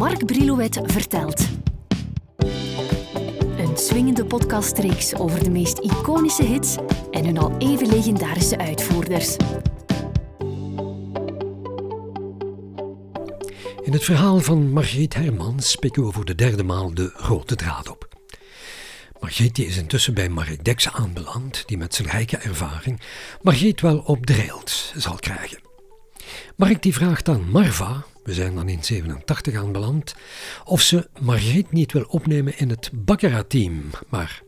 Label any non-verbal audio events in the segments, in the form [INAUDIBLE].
Mark Brilouet vertelt. Een swingende podcastreeks over de meest iconische hits en hun al even legendarische uitvoerders. In het verhaal van Margriet Hermans spikken we voor de derde maal de rode draad op. Margriet is intussen bij Mark Dex aanbeland, die met zijn rijke ervaring Margriet wel op zal krijgen. Mark die vraagt aan Marva, we zijn dan in 87 aanbeland, of ze Margriet niet wil opnemen in het Baccarat-team, maar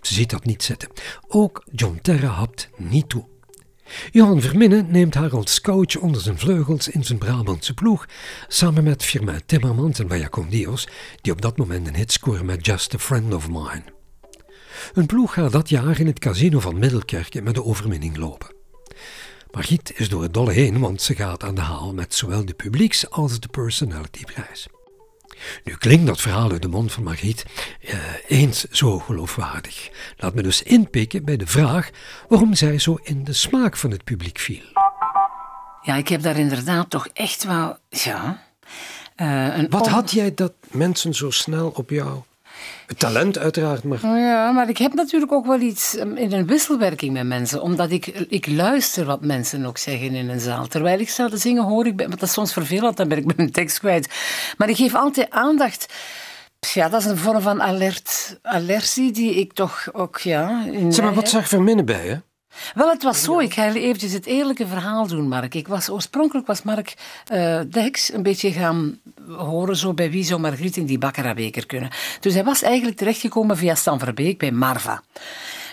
ze ziet dat niet zitten. Ook John Terra hapt niet toe. Johan Verminne neemt haar als coach onder zijn vleugels in zijn Brabantse ploeg, samen met Firmin Timmermans en Vaya Dios, die op dat moment een hit scoren met Just a Friend of Mine. Hun ploeg gaat dat jaar in het casino van Middelkerken met de overwinning lopen. Margriet is door het dolle heen, want ze gaat aan de haal met zowel de publieks- als de personalityprijs. Nu klinkt dat verhaal uit de mond van Margriet eh, eens zo geloofwaardig. Laat me dus inpikken bij de vraag waarom zij zo in de smaak van het publiek viel. Ja, ik heb daar inderdaad toch echt wel. Ja. Uh, een Wat had jij dat mensen zo snel op jou talent uiteraard, maar... Oh ja, maar ik heb natuurlijk ook wel iets um, in een wisselwerking met mensen. Omdat ik, ik luister wat mensen ook zeggen in een zaal. Terwijl ik sta te zingen, hoor ik... Want dat is soms vervelend, dan ben ik mijn tekst kwijt. Maar ik geef altijd aandacht... Ja, dat is een vorm van alert, alertie die ik toch ook, ja... Zeg maar, wat zag Verminnen bij, hè? Wel, het was zo. Ik ga eventjes het eerlijke verhaal doen, Mark. Ik was, oorspronkelijk was Mark uh, Dex een beetje gaan horen zo bij wie zou Margriet in die Baccarat-beker kunnen. Dus hij was eigenlijk terechtgekomen via Stan Verbeek bij Marva.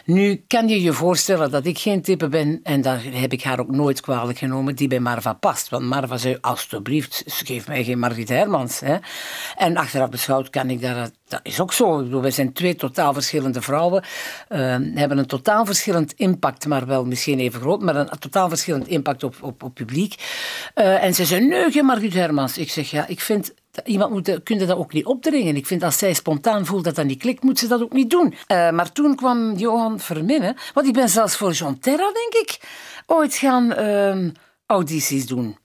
Nu kan je je voorstellen dat ik geen type ben, en daar heb ik haar ook nooit kwalijk genomen, die bij Marva past. Want Marva zei, alstublieft, geef mij geen Margriet Hermans. Hè. En achteraf beschouwd kan ik dat, dat is ook zo. We zijn twee totaal verschillende vrouwen, uh, hebben een totaal verschillend impact, maar wel misschien even groot, maar een totaal verschillend impact op, op, publiek. Uh, en ze zei, nee, geen Margriet Hermans. Ik zeg, ja, ik vind Iemand moet, kun je dat ook niet opdringen. Ik vind als zij spontaan voelt dat dat niet klikt, moet ze dat ook niet doen. Uh, maar toen kwam Johan Verminnen, want ik ben zelfs voor Jean Terra, denk ik, ooit gaan uh, audities doen.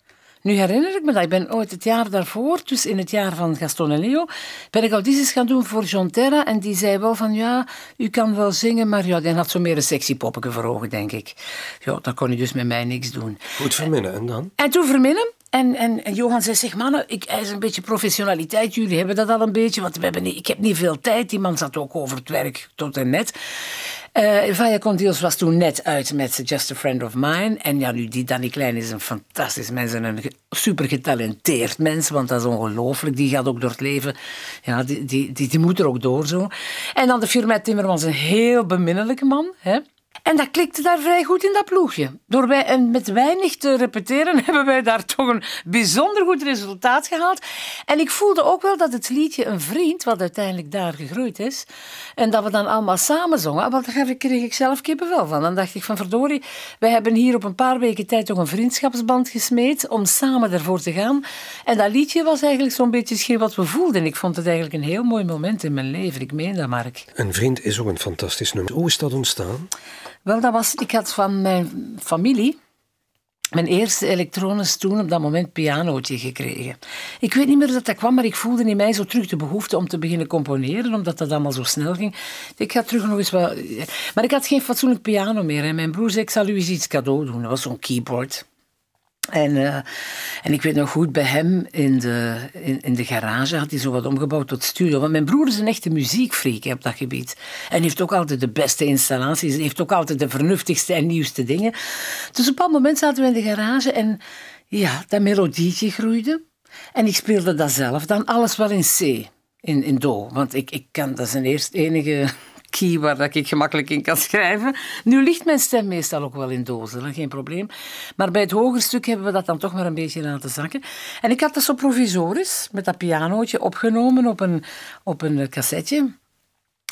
Nu herinner ik me dat. Ik ben ooit het jaar daarvoor, dus in het jaar van Gaston en Leo, ben ik audities gaan doen voor Jean Terra. En die zei wel van, ja, u kan wel zingen, maar ja, die had zo meer een sexy poppetje voor ogen, denk ik. Ja, dan kon hij dus met mij niks doen. Goed verminnen, en dan? En toen verminnen. En, en, en, Johan zei, zeg mannen, ik eis een beetje professionaliteit. Jullie hebben dat al een beetje, want we hebben niet, ik heb niet veel tijd. Die man zat ook over het werk tot en net. Uh, Vaya Condios was toen net uit met Just a Friend of Mine. En ja, nu die Danny Klein is een fantastisch mens en een super getalenteerd mens, want dat is ongelooflijk. Die gaat ook door het leven. Ja, die, die, die, die moet er ook door zo. En dan de firma Timmermans, een heel beminnelijke man. Hè? En dat klikte daar vrij goed in dat ploegje. Door wij, en met weinig te repeteren [LAUGHS] hebben wij daar toch een bijzonder goed resultaat gehaald. En ik voelde ook wel dat het liedje Een Vriend, wat uiteindelijk daar gegroeid is, en dat we dan allemaal samen zongen, want daar kreeg ik zelf kippenvel van. Dan dacht ik van verdorie, wij hebben hier op een paar weken tijd toch een vriendschapsband gesmeed om samen ervoor te gaan. En dat liedje was eigenlijk zo'n beetje wat we voelden. Ik vond het eigenlijk een heel mooi moment in mijn leven. Ik meen dat, Mark. Een Vriend is ook een fantastisch nummer. Hoe is dat ontstaan? Wel, dat was, ik had van mijn familie mijn eerste elektronisch toen op dat moment pianootje gekregen. Ik weet niet meer dat dat kwam, maar ik voelde in mij zo terug de behoefte om te beginnen componeren, omdat dat allemaal zo snel ging. Ik ga terug nog eens. Maar ik had geen fatsoenlijk piano meer. En mijn broer zei, ik zal u eens iets cadeau doen. Dat was zo'n keyboard. En, uh, en ik weet nog goed, bij hem in de, in, de garage had hij zo wat omgebouwd tot studio. Want mijn broer is een echte muziekfreak op dat gebied. En heeft ook altijd de beste installaties. heeft ook altijd de vernuftigste en nieuwste dingen. Dus op een moment zaten we in de garage en ja, dat melodietje groeide. En ik speelde dat zelf. Dan alles wel in C, in, in Do. Want ik, ik kan, dat is een eerste enige key waar dat ik gemakkelijk in kan schrijven. Nu ligt mijn stem meestal ook wel in dozen, geen probleem. Maar bij het hoger stuk hebben we dat dan toch maar een beetje laten zakken. En ik had dat zo provisorisch, met dat pianootje, opgenomen op een, op een cassetje.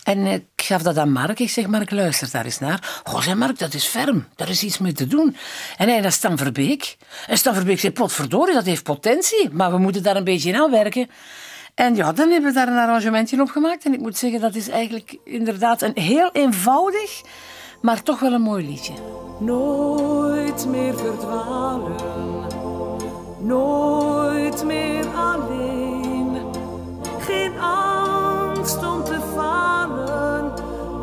En ik gaf dat aan Mark. Ik zeg, Mark, luister daar eens naar. Oh, zei Mark, dat is ferm. Daar is iets mee te doen. En hij, dat Stan Verbeek. En Stan Verbeek zei, potverdorie, dat heeft potentie. Maar we moeten daar een beetje in aan werken. En ja, dan hebben we daar een arrangementje op gemaakt. En ik moet zeggen, dat is eigenlijk inderdaad een heel eenvoudig, maar toch wel een mooi liedje. Nooit meer verdwalen, nooit meer alleen. Geen angst om te falen,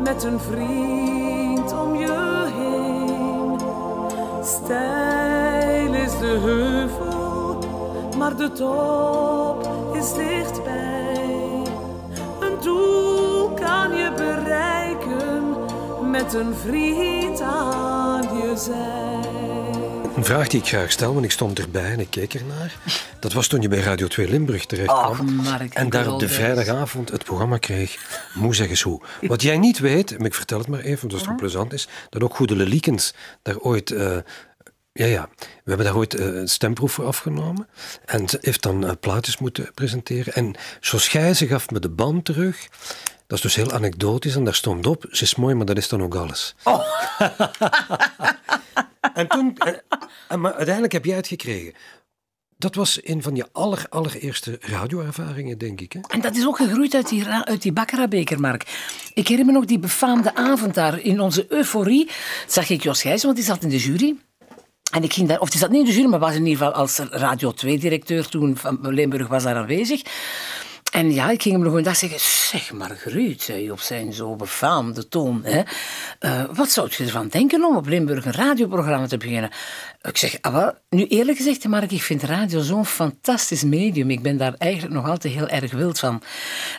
met een vriend om je heen. Stijl is de heuvel, maar de top is dichtbij. Een doel kan je bereiken met een vriend aan je zij. Een vraag die ik graag stel, want ik stond erbij en ik keek ernaar. Dat was toen je bij Radio 2 Limburg terecht kwam. En daar op de geweldig. vrijdagavond het programma kreeg. Moe zeg eens hoe. Wat jij niet weet, maar ik vertel het maar even, omdat het zo plezant is, dat ook Goede Leliekens daar ooit... eh, ja, ja. We hebben daar ooit eh, een stemproef voor afgenomen. En ze heeft dan eh, plaatjes moeten presenteren. En Jos Gijzen gaf me de band terug. Dat is dus heel anekdotisch en daar stond op. Ze is mooi, maar dat is dan ook alles. [LAUGHS] en toen... maar uiteindelijk heb jij het gekregen. Dat was een van je aller, allereerste radioervaringen, denk ik. Hè? En dat is ook gegroeid uit die, uit die Baccarat-beker, Mark. Ik herinner me nog die befaamde avond daar. In onze euforie zag ik Jos Gijs, want die zat in de jury. En ik ging daar, of die zat niet in de jury, maar was in ieder geval als Radio 2-directeur toen van Limburg was daar aanwezig. En ja, ik ging hem nog een dag zeggen, zeg Margriet, zei hij op zijn zo befaamde toon, hè, eh, wat zou je ervan denken om op Limburg een radioprogramma te beginnen? Ik zeg, ah, wel, nu eerlijk gezegd, Mark, ik vind radio zo'n fantastisch medium. Ik ben daar eigenlijk nog altijd heel erg wild van.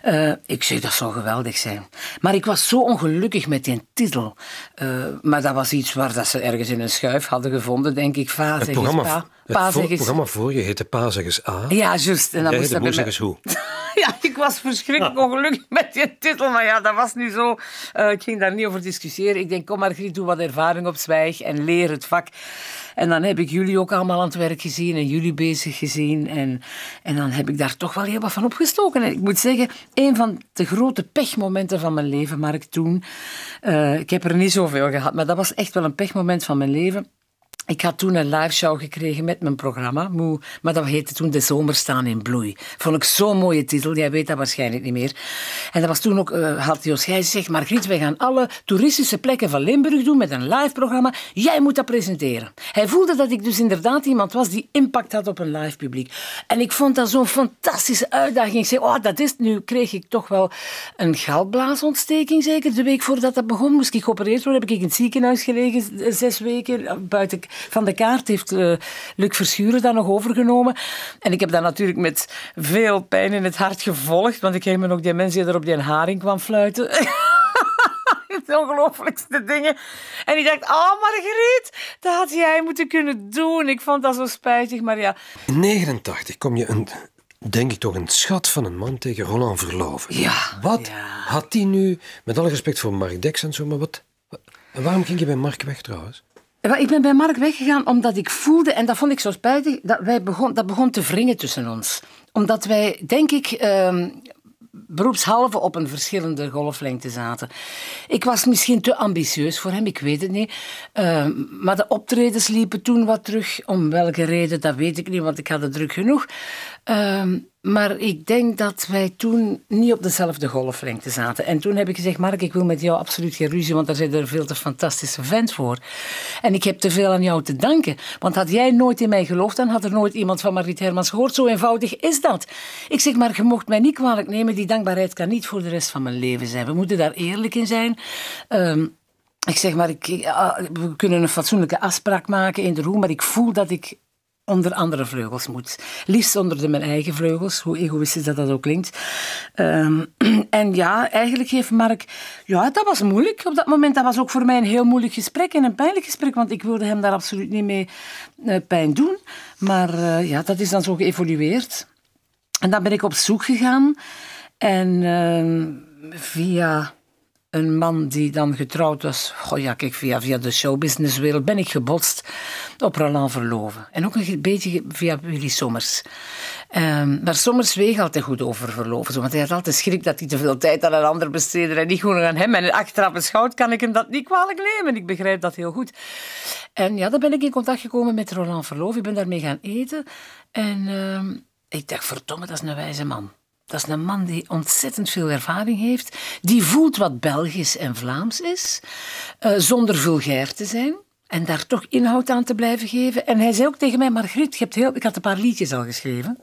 Eh, ik zeg, dat zou geweldig zijn. Maar ik was zo ongelukkig met die titel. Eh, maar dat was iets waar dat ze ergens in een schuif hadden gevonden, denk ik. Va, Het zeg programma, het programma voor je heette eens A. Ja, juist. En dan moest dat bij hoe. [LAUGHS] Ja, ik was verschrikkelijk ongelukkig [LAUGHS] met die titel, maar ja, dat was nu zo. Eh, ik ging daar niet over discussiëren. Ik denk, kom Margriet, doe wat ervaring op zwijg en leer het vak. En dan heb ik jullie ook allemaal aan het werk gezien en jullie bezig gezien. En, en dan heb ik daar toch wel heel wat van opgestoken. En ik moet zeggen, een van de grote pechmomenten van mijn leven, Mark, toen... eh, ik heb er niet zoveel gehad, maar dat was echt wel een pechmoment van mijn leven. Ik had toen een live show gekregen met mijn programma, Moe, maar dat heette toen De Zomer staan in bloei. Vond ik zo'n mooie titel, jij weet dat waarschijnlijk niet meer. En dat was toen ook, eh, had Jos Gijs gezegd, Margriet, wij gaan alle toeristische plekken van Limburg doen met een live programma. Jij moet dat presenteren. Hij voelde dat ik dus inderdaad iemand was die impact had op een live publiek. En ik vond dat zo'n fantastische uitdaging. Ik zei, oh, dat is. Nu kreeg ik toch wel een galbblaasontsteking, zeker. De week voordat dat begon moest ik geopereerd worden. Heb ik in het ziekenhuis gelegen, eh, zes weken. Buiten van de kaart heeft eh, Luc Verschuren dat nog overgenomen. En ik heb dat natuurlijk met veel pijn in het hart gevolgd. Want ik kreeg me ook die mensen die er op die haring kwam fluiten. [LAUGHS] de ongelooflijkste dingen. En ik dacht, oh Margriet, dat had jij moeten kunnen doen. Ik vond dat zo spijtig, maar ja. In 89 kom je een, denk ik toch, een schat van een man tegen Roland Verloven. Ja, Wat ja. had hij nu, met alle respect voor Mark Dex en zo, maar wat... Waarom ging je bij Mark weg trouwens? Ik ben bij Mark weggegaan omdat ik voelde, en dat vond ik zo spijtig, dat, wij begon, dat begon te wringen tussen ons. Omdat wij, denk ik, ehm, beroepshalve op een verschillende golflengte zaten. Ik was misschien te ambitieus voor hem, ik weet het niet. Ehm, maar de optredens liepen toen wat terug. Om welke reden, dat weet ik niet, want ik had het druk genoeg. Ehm, maar ik denk dat wij toen niet op dezelfde golflengte zaten. En toen heb ik gezegd, Mark, ik wil met jou absoluut geen ruzie, want daar zijn er veel te fantastische vent voor. En ik heb te veel aan jou te danken. Want had jij nooit in mij geloofd, dan had er nooit iemand van Margriet Hermans gehoord. Zo eenvoudig is dat. Ik zeg, maar je mocht mij niet kwalijk nemen. Die dankbaarheid kan niet voor de rest van mijn leven zijn. We moeten daar eerlijk in zijn. Ehm, ik zeg maar, ik, ah, we kunnen een fatsoenlijke afspraak maken in de room, maar ik voel dat ik onder andere vleugels moet. Liefst onder de mijn eigen vleugels, hoe egoïstisch dat dat ook klinkt. Ehm, [CLEARS THROAT] en ja, eigenlijk heeft Mark... Ja, dat was moeilijk op dat moment. Dat was ook voor mij een heel moeilijk gesprek en een pijnlijk gesprek, want ik wilde hem daar absoluut niet mee eh, pijn doen. Maar eh, ja, dat is dan zo geëvolueerd. En dan ben ik op zoek gegaan. En ehm, via een man die dan getrouwd was, goh ja, kijk, via, via de showbusinesswereld ben ik gebotst op Roland Verloven. En ook een beetje via Willy Sommers. Ehm, maar Sommers weeg altijd goed over Verloven, want hij had altijd schrik dat hij te veel tijd aan een ander besteedde en niet goed aan hem. En achteraf beschouwd kan ik hem dat niet kwalijk nemen. Ik begrijp dat heel goed. En ja, dan ben ik in contact gekomen met Roland Verloven. Ik ben daarmee gaan eten. En ehm, ik dacht, verdomme, dat is een wijze man. Dat is een man die ontzettend veel ervaring heeft. Die voelt wat Belgisch en Vlaams is. eh, zonder vulgair te zijn. En daar toch inhoud aan te blijven geven. En hij zei ook tegen mij, Margriet, je hebt heel... ik had een paar liedjes al geschreven.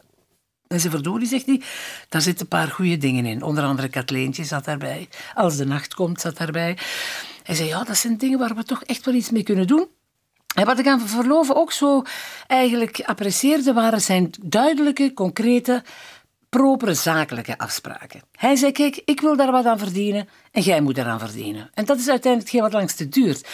En ze verdorie, zegt hij, daar zitten een paar goede dingen in. Onder andere Katleentje zat daarbij. Als de nacht komt, zat daarbij. Hij zei, ja, dat zijn dingen waar we toch echt wel iets mee kunnen doen. En wat ik aan Verloven ook zo eigenlijk apprecieerde, waren zijn duidelijke, concrete, propere zakelijke afspraken. Hij zei, kijk, ik wil daar wat aan verdienen en jij moet daaraan verdienen. En dat is uiteindelijk hetgeen wat langste duurt.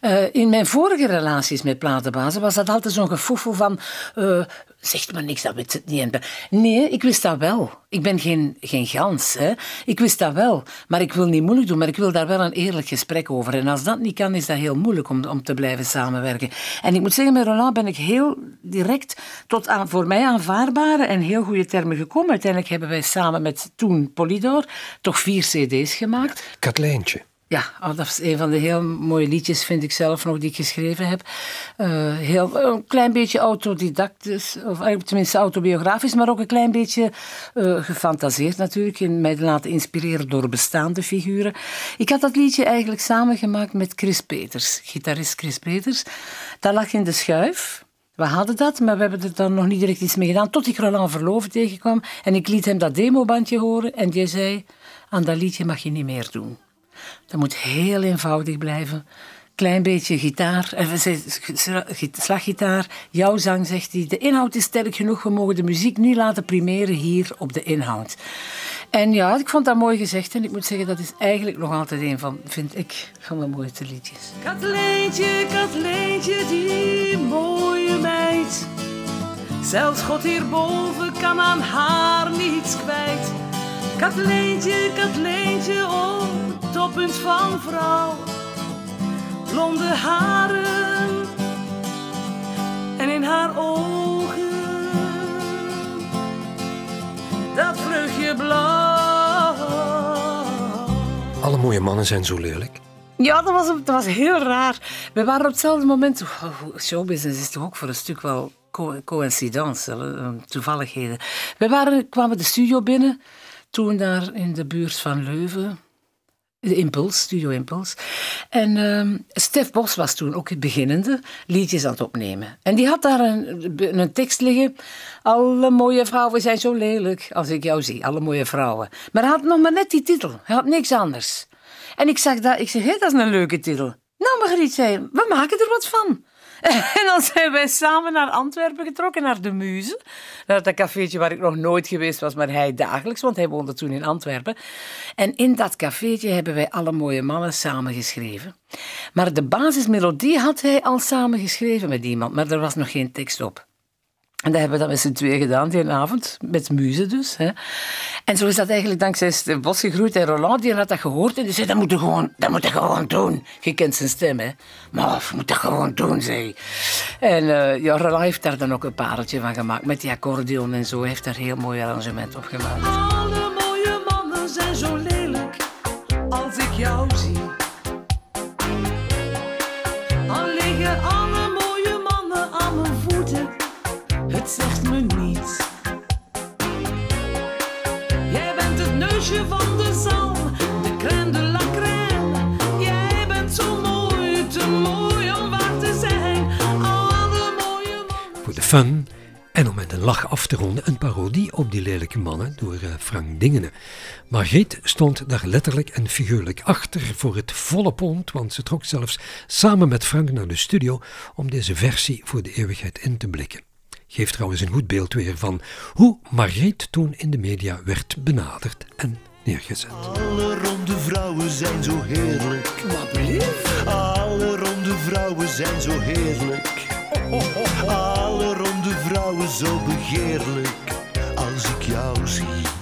Uh, in mijn vorige relaties met platenbazen was dat altijd zo'n gevoel van... Uh, zegt maar niks, dat weet het niet. Nee, ik wist dat wel. Ik ben geen, geen gans. Hè. Ik wist dat wel. Maar ik wil niet moeilijk doen, maar ik wil daar wel een eerlijk gesprek over. En als dat niet kan, is dat heel moeilijk om, om te blijven samenwerken. En ik moet zeggen, met Roland ben ik heel direct tot aan voor mij aanvaardbare en heel goede termen gekomen. Uiteindelijk hebben wij samen met toen Polydor toch vier cd's gemaakt. Katlijntje. Ja, oh, dat is een van de heel mooie liedjes, vind ik zelf nog, die ik geschreven heb. Uh, heel, een klein beetje autodidactisch, of tenminste autobiografisch, maar ook een klein beetje uh, gefantaseerd natuurlijk. En mij laten inspireren door bestaande figuren. Ik had dat liedje eigenlijk samengemaakt met Chris Peters, gitarist Chris Peters. Dat lag in de schuif. We hadden dat, maar we hebben er dan nog niet direct iets mee gedaan. Tot ik Roland Verloven tegenkwam en ik liet hem dat demobandje horen. En die zei, aan dat liedje mag je niet meer doen. Dat moet heel eenvoudig blijven. Klein beetje gitaar, eh, slaggitaar, jouw zang, zegt hij. De inhoud is sterk genoeg, we mogen de muziek nu laten primeren hier op de inhoud. En ja, ik vond dat mooi gezegd en ik moet zeggen, dat is eigenlijk nog altijd een van, vind ik, van de mooiste liedjes. Katleentje, Katleentje, die mooie meid. Zelfs God hierboven kan aan haar niets kwijt. Katleentje, Katleentje, oh, toppunt van vrouw. Blonde haren en in haar ogen dat vleugje blauw. Alle mooie mannen zijn zo lelijk. Ja, dat was, dat was heel raar. We waren op hetzelfde moment... Showbusiness is toch ook voor een stuk wel co coïncidence, eh, toevalligheden. We waren, kwamen de studio binnen, toen daar in de buurt van Leuven de Impuls, Studio Impuls. En uh, Stef Bos was toen ook beginnende liedjes aan het opnemen. En die had daar een, een tekst liggen. Alle mooie vrouwen zijn zo lelijk als ik jou zie. Alle mooie vrouwen. Maar hij had nog maar net die titel. Hij had niks anders. En ik zag dat. Ik zeg, hé, dat is een leuke titel. Nou, Margriet zei, we maken er wat van. [LAUGHS] En dan zijn wij samen naar Antwerpen getrokken, naar de Muze. Naar dat cafeetje waar ik nog nooit geweest was, maar hij dagelijks, want hij woonde toen in Antwerpen. En in dat cafeetje hebben wij alle mooie mannen samen geschreven. Maar de basismelodie had hij al samen geschreven met iemand, maar er was nog geen tekst op. En dat hebben we dan met z'n twee gedaan die avond, met muze dus. Hè. En zo is dat eigenlijk dankzij Stef Bos gegroeid. En Roland die had dat gehoord en die zei, dat moet je gewoon, dat moet je gewoon doen. Je kent zijn stem, hè. Maar je moet dat gewoon doen, zei En uh, ja, Roland heeft daar dan ook een pareltje van gemaakt. Met die accordeon en zo. heeft daar een heel mooi arrangement op gemaakt. Alle mooie mannen zijn zo lelijk als ik jou zie. Fun en om met een lach af te ronden een parodie op die lelijke mannen door eh, Frank Dingene. Margriet stond daar letterlijk en figuurlijk achter voor het volle pond, want ze trok zelfs samen met Frank naar de studio om deze versie voor de eeuwigheid in te blikken. Geeft trouwens een goed beeld weer van hoe Margriet toen in de media werd benaderd en neergezet. Alle ronde vrouwen zijn zo heerlijk. Wat? Alle ronde vrouwen zijn zo heerlijk. Alle ronde vrouwen zo begeerlijk. Als ik jou zie.